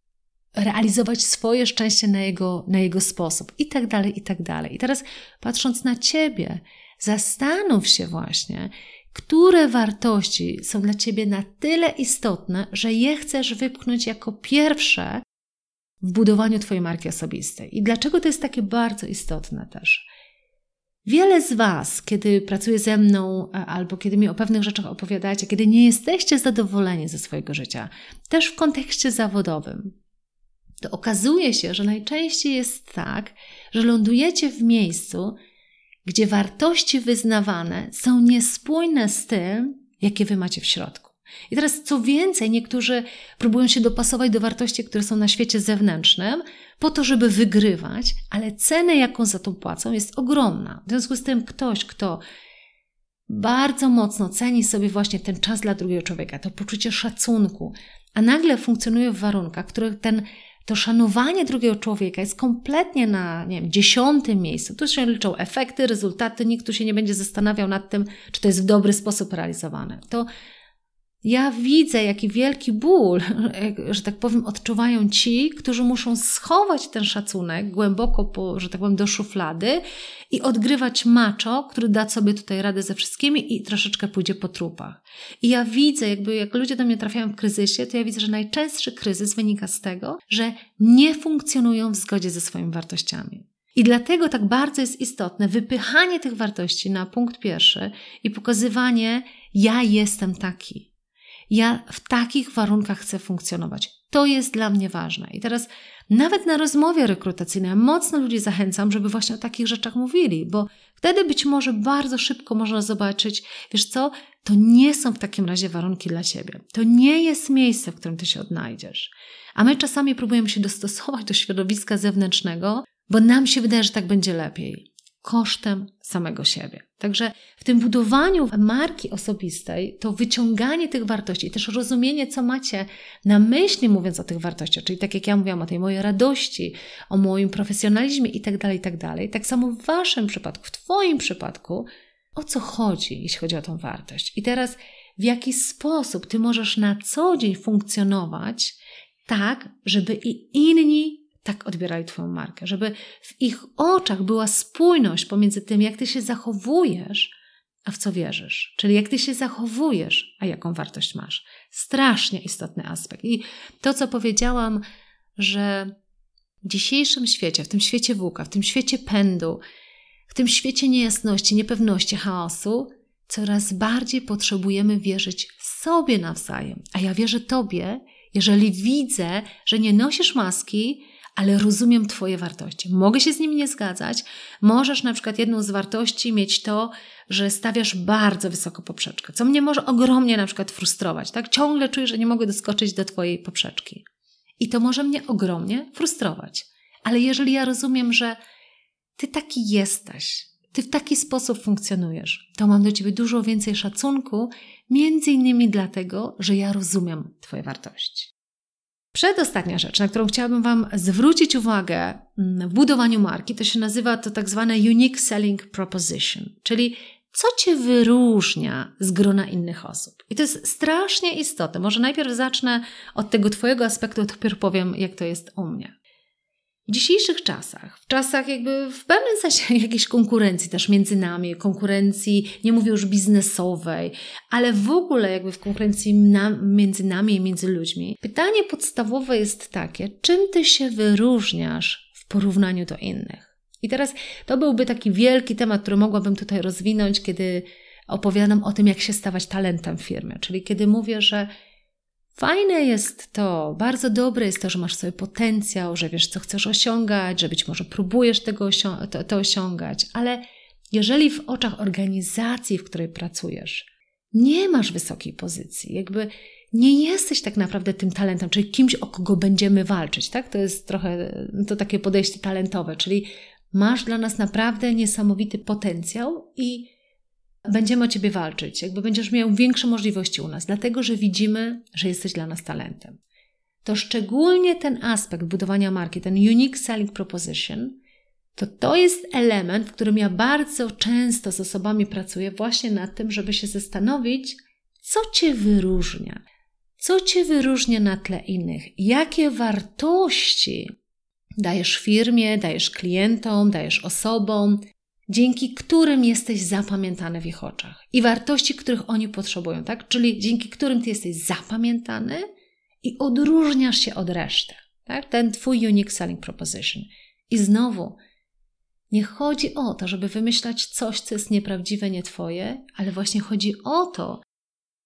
realizować swoje szczęście na jego, na jego sposób i tak dalej, i tak dalej. I teraz patrząc na ciebie, zastanów się właśnie, które wartości są dla ciebie na tyle istotne, że je chcesz wypchnąć jako pierwsze w budowaniu Twojej marki osobistej. I dlaczego to jest takie bardzo istotne też? Wiele z Was, kiedy pracuje ze mną albo kiedy mi o pewnych rzeczach opowiadacie, kiedy nie jesteście zadowoleni ze swojego życia, też w kontekście zawodowym, to okazuje się, że najczęściej jest tak, że lądujecie w miejscu, gdzie wartości wyznawane są niespójne z tym, jakie Wy macie w środku. I teraz co więcej, niektórzy próbują się dopasować do wartości, które są na świecie zewnętrznym, po to, żeby wygrywać, ale cenę, jaką za to płacą, jest ogromna. W związku z tym ktoś, kto bardzo mocno ceni sobie właśnie ten czas dla drugiego człowieka, to poczucie szacunku, a nagle funkcjonuje w warunkach, w których ten, to szanowanie drugiego człowieka jest kompletnie na nie wiem, dziesiątym miejscu. Tu się liczą efekty, rezultaty, nikt tu się nie będzie zastanawiał nad tym, czy to jest w dobry sposób realizowane. To ja widzę, jaki wielki ból, że tak powiem, odczuwają ci, którzy muszą schować ten szacunek głęboko, po, że tak powiem, do szuflady i odgrywać macho, który da sobie tutaj radę ze wszystkimi i troszeczkę pójdzie po trupach. I ja widzę, jakby jak ludzie do mnie trafiają w kryzysie, to ja widzę, że najczęstszy kryzys wynika z tego, że nie funkcjonują w zgodzie ze swoimi wartościami. I dlatego tak bardzo jest istotne wypychanie tych wartości na punkt pierwszy i pokazywanie, ja jestem taki. Ja w takich warunkach chcę funkcjonować. To jest dla mnie ważne. I teraz nawet na rozmowie rekrutacyjnej mocno ludzi zachęcam, żeby właśnie o takich rzeczach mówili, bo wtedy być może bardzo szybko można zobaczyć, wiesz co, to nie są w takim razie warunki dla ciebie. To nie jest miejsce, w którym ty się odnajdziesz. A my czasami próbujemy się dostosować do środowiska zewnętrznego, bo nam się wydaje, że tak będzie lepiej kosztem samego siebie. Także w tym budowaniu marki osobistej, to wyciąganie tych wartości, też rozumienie, co macie na myśli, mówiąc o tych wartościach, czyli tak jak ja mówiłam o tej mojej radości, o moim profesjonalizmie i tak dalej, i tak. Tak samo w Waszym przypadku, w Twoim przypadku, o co chodzi, jeśli chodzi o tą wartość. I teraz w jaki sposób Ty możesz na co dzień funkcjonować tak, żeby i inni tak odbierali Twoją markę, żeby w ich oczach była spójność pomiędzy tym, jak Ty się zachowujesz, a w co wierzysz. Czyli jak Ty się zachowujesz, a jaką wartość masz. Strasznie istotny aspekt. I to, co powiedziałam, że w dzisiejszym świecie, w tym świecie włóka, w tym świecie pędu, w tym świecie niejasności, niepewności, chaosu, coraz bardziej potrzebujemy wierzyć sobie nawzajem. A ja wierzę Tobie, jeżeli widzę, że nie nosisz maski, ale rozumiem Twoje wartości. Mogę się z nimi nie zgadzać. Możesz na przykład jedną z wartości mieć to, że stawiasz bardzo wysoko poprzeczkę, co mnie może ogromnie na przykład frustrować. Tak? Ciągle czuję, że nie mogę doskoczyć do Twojej poprzeczki. I to może mnie ogromnie frustrować. Ale jeżeli ja rozumiem, że Ty taki jesteś, Ty w taki sposób funkcjonujesz, to mam do Ciebie dużo więcej szacunku, między innymi dlatego, że ja rozumiem Twoje wartości. Przedostatnia rzecz, na którą chciałabym Wam zwrócić uwagę mm, w budowaniu marki, to się nazywa to tak zwane Unique Selling Proposition, czyli co Cię wyróżnia z grona innych osób. I to jest strasznie istotne. Może najpierw zacznę od tego Twojego aspektu, a dopiero powiem, jak to jest u mnie. W dzisiejszych czasach, w czasach jakby w pewnym sensie jakiejś konkurencji też między nami, konkurencji, nie mówię już biznesowej, ale w ogóle jakby w konkurencji na, między nami i między ludźmi, pytanie podstawowe jest takie, czym ty się wyróżniasz w porównaniu do innych? I teraz to byłby taki wielki temat, który mogłabym tutaj rozwinąć, kiedy opowiadam o tym, jak się stawać talentem w firmie, czyli kiedy mówię, że Fajne jest to, bardzo dobre jest to, że masz sobie potencjał, że wiesz, co chcesz osiągać, że być może próbujesz tego osią- to, to osiągać, ale jeżeli w oczach organizacji, w której pracujesz, nie masz wysokiej pozycji, jakby nie jesteś tak naprawdę tym talentem, czyli kimś, o kogo będziemy walczyć, tak? To jest trochę to takie podejście talentowe, czyli masz dla nas naprawdę niesamowity potencjał i będziemy o ciebie walczyć, jakby będziesz miał większe możliwości u nas, dlatego że widzimy, że jesteś dla nas talentem. To szczególnie ten aspekt budowania marki, ten unique selling proposition, to to jest element, w którym ja bardzo często z osobami pracuję właśnie nad tym, żeby się zastanowić, co cię wyróżnia. Co cię wyróżnia na tle innych? Jakie wartości dajesz firmie, dajesz klientom, dajesz osobom, dzięki którym jesteś zapamiętany w ich oczach i wartości, których oni potrzebują, tak? Czyli dzięki którym ty jesteś zapamiętany i odróżniasz się od reszty, tak? Ten twój unique selling proposition. I znowu, nie chodzi o to, żeby wymyślać coś, co jest nieprawdziwe, nie twoje, ale właśnie chodzi o to,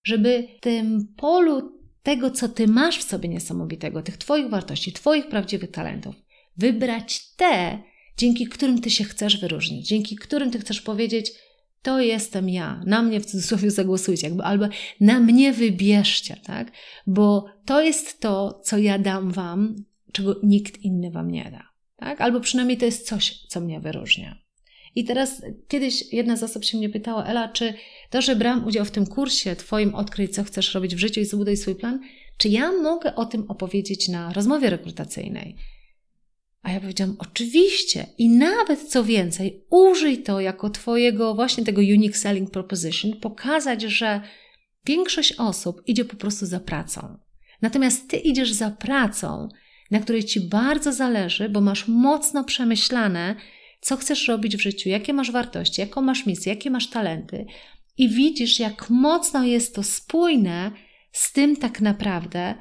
żeby w tym polu tego, co ty masz w sobie niesamowitego, tych twoich wartości, twoich prawdziwych talentów, wybrać te, dzięki którym ty się chcesz wyróżnić, dzięki którym ty chcesz powiedzieć, to jestem ja, na mnie w cudzysłowie zagłosujcie, jakby, albo na mnie wybierzcie, tak? Bo to jest to, co ja dam wam, czego nikt inny wam nie da, tak? Albo przynajmniej to jest coś, co mnie wyróżnia. I teraz kiedyś jedna z osób się mnie pytała, Ela, czy to, że brałam udział w tym kursie Twoim odkryj, co chcesz robić w życiu i zbuduj swój plan, czy ja mogę o tym opowiedzieć na rozmowie rekrutacyjnej? A ja powiedziałam, oczywiście. I nawet co więcej, użyj to jako Twojego właśnie tego unique selling proposition, pokazać, że większość osób idzie po prostu za pracą. Natomiast Ty idziesz za pracą, na której Ci bardzo zależy, bo masz mocno przemyślane, co chcesz robić w życiu, jakie masz wartości, jaką masz misję, jakie masz talenty. I widzisz, jak mocno jest to spójne z tym tak naprawdę,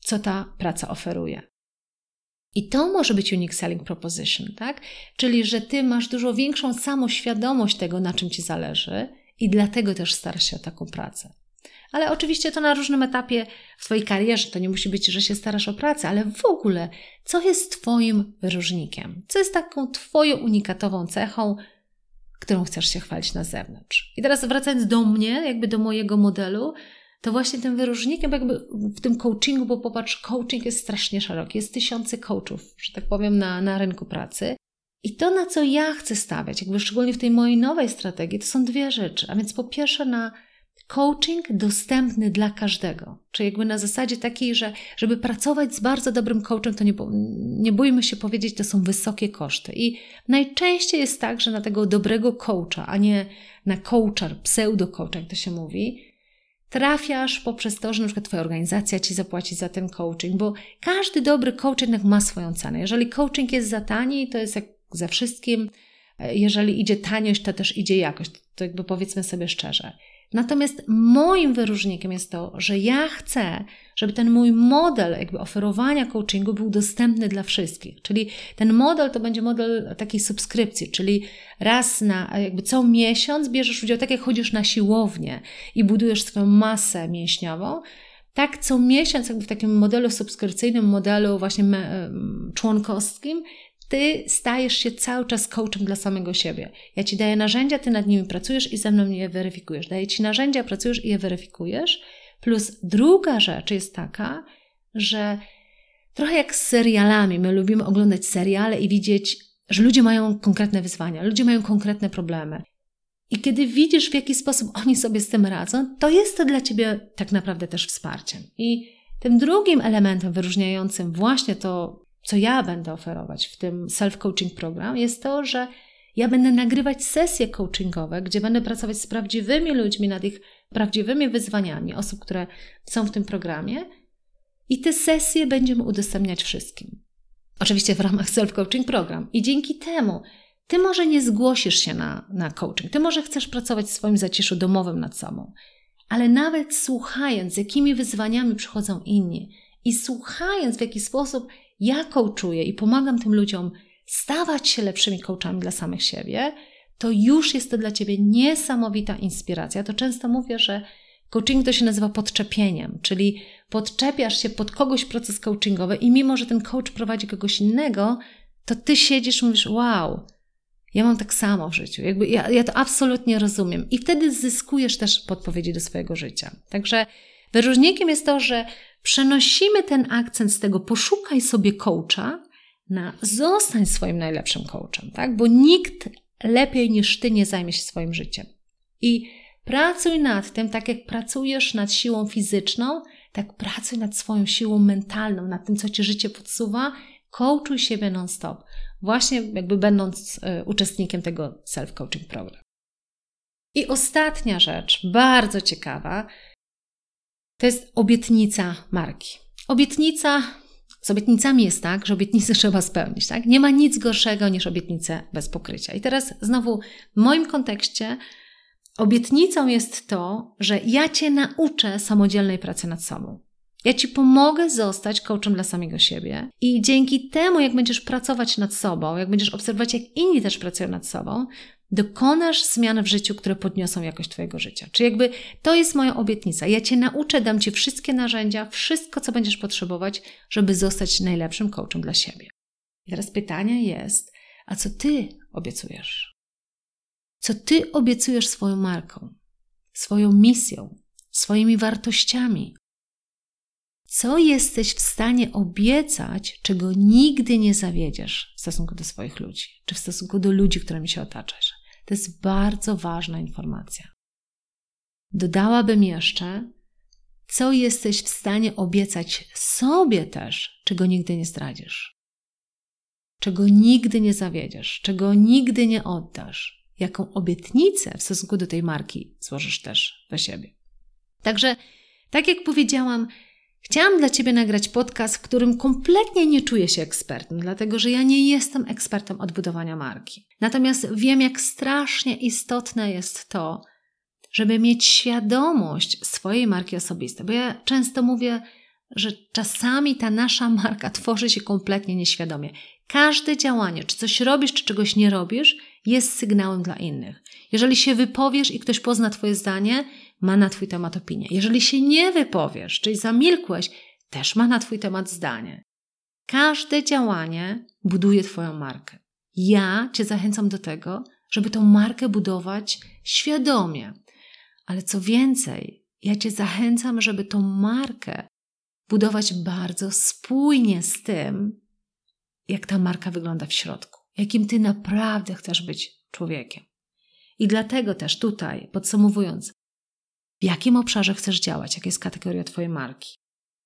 co ta praca oferuje. I to może być unique selling proposition, tak? Czyli, że ty masz dużo większą samoświadomość tego, na czym ci zależy i dlatego też starasz się o taką pracę. Ale oczywiście to na różnym etapie w Twojej karierze. To nie musi być, że się starasz o pracę, ale w ogóle, co jest Twoim wyróżnikiem? Co jest taką Twoją unikatową cechą, którą chcesz się chwalić na zewnątrz? I teraz wracając do mnie, jakby do mojego modelu, to właśnie tym wyróżnikiem jakby w tym coachingu, bo popatrz, coaching jest strasznie szeroki, jest tysiące coachów, że tak powiem, na, na rynku pracy. I to, na co ja chcę stawiać, jakby szczególnie w tej mojej nowej strategii, to są dwie rzeczy. A więc po pierwsze na coaching dostępny dla każdego. Czyli jakby na zasadzie takiej, że żeby pracować z bardzo dobrym coachem, to nie, nie bójmy się powiedzieć, to są wysokie koszty. I najczęściej jest tak, że na tego dobrego coacha, a nie na coacha, pseudo-coacha, jak to się mówi, trafiasz poprzez to, że przykład Twoja organizacja Ci zapłaci za ten coaching, bo każdy dobry coach jednak ma swoją cenę. Jeżeli coaching jest za tani, to jest jak ze wszystkim, e, jeżeli idzie taniość, to też idzie jakość. To jakby powiedzmy sobie szczerze. Natomiast moim wyróżnikiem jest to, że ja chcę, żeby ten mój model jakby oferowania coachingu był dostępny dla wszystkich. Czyli ten model to będzie model takiej subskrypcji, czyli raz na jakby co miesiąc bierzesz udział, tak jak chodzisz na siłownię i budujesz swoją masę mięśniową, tak co miesiąc jakby w takim modelu subskrypcyjnym, modelu właśnie członkowskim, ty stajesz się cały czas coachem dla samego siebie. Ja ci daję narzędzia, ty nad nimi pracujesz i ze mną je weryfikujesz. Daję ci narzędzia, pracujesz i je weryfikujesz. Plus druga rzecz jest taka, że trochę jak z serialami, my lubimy oglądać seriale i widzieć, że ludzie mają konkretne wyzwania, ludzie mają konkretne problemy. I kiedy widzisz, w jaki sposób oni sobie z tym radzą, to jest to dla ciebie tak naprawdę też wsparciem. I tym drugim elementem wyróżniającym właśnie to co ja będę oferować w tym self-coaching program, jest to, że ja będę nagrywać sesje coachingowe, gdzie będę pracować z prawdziwymi ludźmi nad ich prawdziwymi wyzwaniami, osób, które są w tym programie, i te sesje będziemy udostępniać wszystkim. Oczywiście w ramach self-coaching program. I dzięki temu ty może nie zgłosisz się na, na coaching, ty może chcesz pracować w swoim zaciszu domowym nad sobą, ale nawet słuchając, z jakimi wyzwaniami przychodzą inni i słuchając, w jaki sposób ja coachuję i pomagam tym ludziom stawać się lepszymi coachami dla samych siebie, to już jest to dla Ciebie niesamowita inspiracja. To często mówię, że coaching to się nazywa podczepieniem, czyli podczepiasz się pod kogoś proces coachingowy i mimo, że ten coach prowadzi kogoś innego, to Ty siedzisz i mówisz, wow, ja mam tak samo w życiu. Jakby ja, ja to absolutnie rozumiem. I wtedy zyskujesz też podpowiedzi do swojego życia. Także wyróżnikiem jest to, że przenosimy ten akcent z tego poszukaj sobie coacha na zostań swoim najlepszym coachem, tak? Bo nikt lepiej niż ty nie zajmie się swoim życiem. I pracuj nad tym, tak jak pracujesz nad siłą fizyczną, tak pracuj nad swoją siłą mentalną, nad tym, co ci życie podsuwa. Coachuj siebie non-stop, właśnie jakby będąc y, uczestnikiem tego self-coaching program. I ostatnia rzecz, bardzo ciekawa, to jest obietnica marki. Obietnica, z obietnicami jest tak, że obietnice trzeba spełnić, tak? Nie ma nic gorszego niż obietnice bez pokrycia. I teraz znowu w moim kontekście obietnicą jest to, że ja Cię nauczę samodzielnej pracy nad sobą. Ja Ci pomogę zostać coachem dla samego siebie i dzięki temu, jak będziesz pracować nad sobą, jak będziesz obserwować, jak inni też pracują nad sobą, dokonasz zmian w życiu, które podniosą jakość Twojego życia. Czy jakby to jest moja obietnica. Ja Cię nauczę, dam Ci wszystkie narzędzia, wszystko, co będziesz potrzebować, żeby zostać najlepszym coachem dla siebie. I teraz pytanie jest, a co Ty obiecujesz? Co Ty obiecujesz swoją marką, swoją misją, swoimi wartościami? Co jesteś w stanie obiecać, czego nigdy nie zawiedziesz w stosunku do swoich ludzi, czy w stosunku do ludzi, którymi się otaczasz? To jest bardzo ważna informacja. Dodałabym jeszcze, co jesteś w stanie obiecać sobie też, czego nigdy nie zdradzisz, czego nigdy nie zawiedziesz, czego nigdy nie oddasz, jaką obietnicę w stosunku do tej marki złożysz też we siebie. Także, tak jak powiedziałam, Chciałam dla Ciebie nagrać podcast, w którym kompletnie nie czuję się ekspertem, dlatego że ja nie jestem ekspertem odbudowania marki. Natomiast wiem, jak strasznie istotne jest to, żeby mieć świadomość swojej marki osobistej. Bo ja często mówię, że czasami ta nasza marka tworzy się kompletnie nieświadomie. Każde działanie, czy coś robisz, czy czegoś nie robisz, jest sygnałem dla innych. Jeżeli się wypowiesz i ktoś pozna Twoje zdanie, ma na Twój temat opinię. Jeżeli się nie wypowiesz, czyli zamilkłeś, też ma na Twój temat zdanie. Każde działanie buduje Twoją markę. Ja Cię zachęcam do tego, żeby tą markę budować świadomie. Ale co więcej, ja Cię zachęcam, żeby tą markę budować bardzo spójnie z tym, jak ta marka wygląda w środku, jakim Ty naprawdę chcesz być człowiekiem. I dlatego też tutaj, podsumowując, w jakim obszarze chcesz działać, jaka jest kategoria Twojej marki,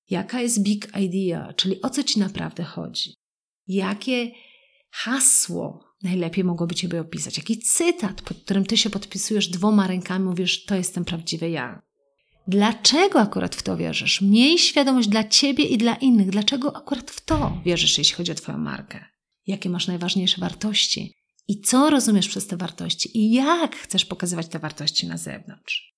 jaka jest big idea, czyli o co Ci naprawdę chodzi, jakie hasło najlepiej mogłoby Ciebie opisać, jaki cytat, pod którym Ty się podpisujesz dwoma rękami, mówisz, to jestem prawdziwy ja. Dlaczego akurat w to wierzysz? Miej świadomość dla Ciebie i dla innych. Dlaczego akurat w to wierzysz, jeśli chodzi o Twoją markę? Jakie masz najważniejsze wartości? I co rozumiesz przez te wartości? I jak chcesz pokazywać te wartości na zewnątrz?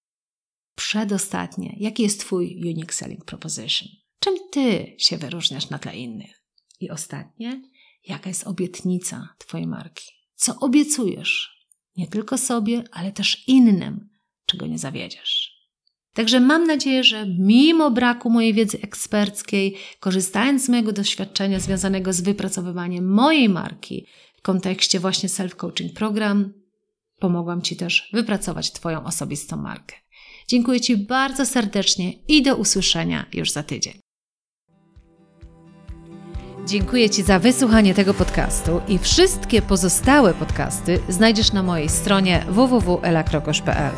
Przedostatnie, jaki jest Twój unique selling proposition? Czym Ty się wyróżniasz na tle innych? I ostatnie, jaka jest obietnica Twojej marki? Co obiecujesz? Nie tylko sobie, ale też innym, czego nie zawiedziesz. Także mam nadzieję, że mimo braku mojej wiedzy eksperckiej, korzystając z mojego doświadczenia związanego z wypracowywaniem mojej marki w kontekście właśnie self-coaching program, pomogłam Ci też wypracować Twoją osobistą markę. Dziękuję Ci bardzo serdecznie i do usłyszenia już za tydzień. Dziękuję Ci za wysłuchanie tego podcastu i wszystkie pozostałe podcasty znajdziesz na mojej stronie www.elakrokosz.pl.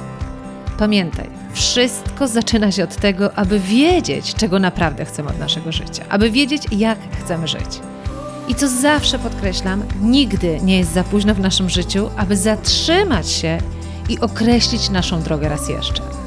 Pamiętaj, wszystko zaczyna się od tego, aby wiedzieć, czego naprawdę chcemy od naszego życia, aby wiedzieć, jak chcemy żyć. I co zawsze podkreślam, nigdy nie jest za późno w naszym życiu, aby zatrzymać się i określić naszą drogę raz jeszcze.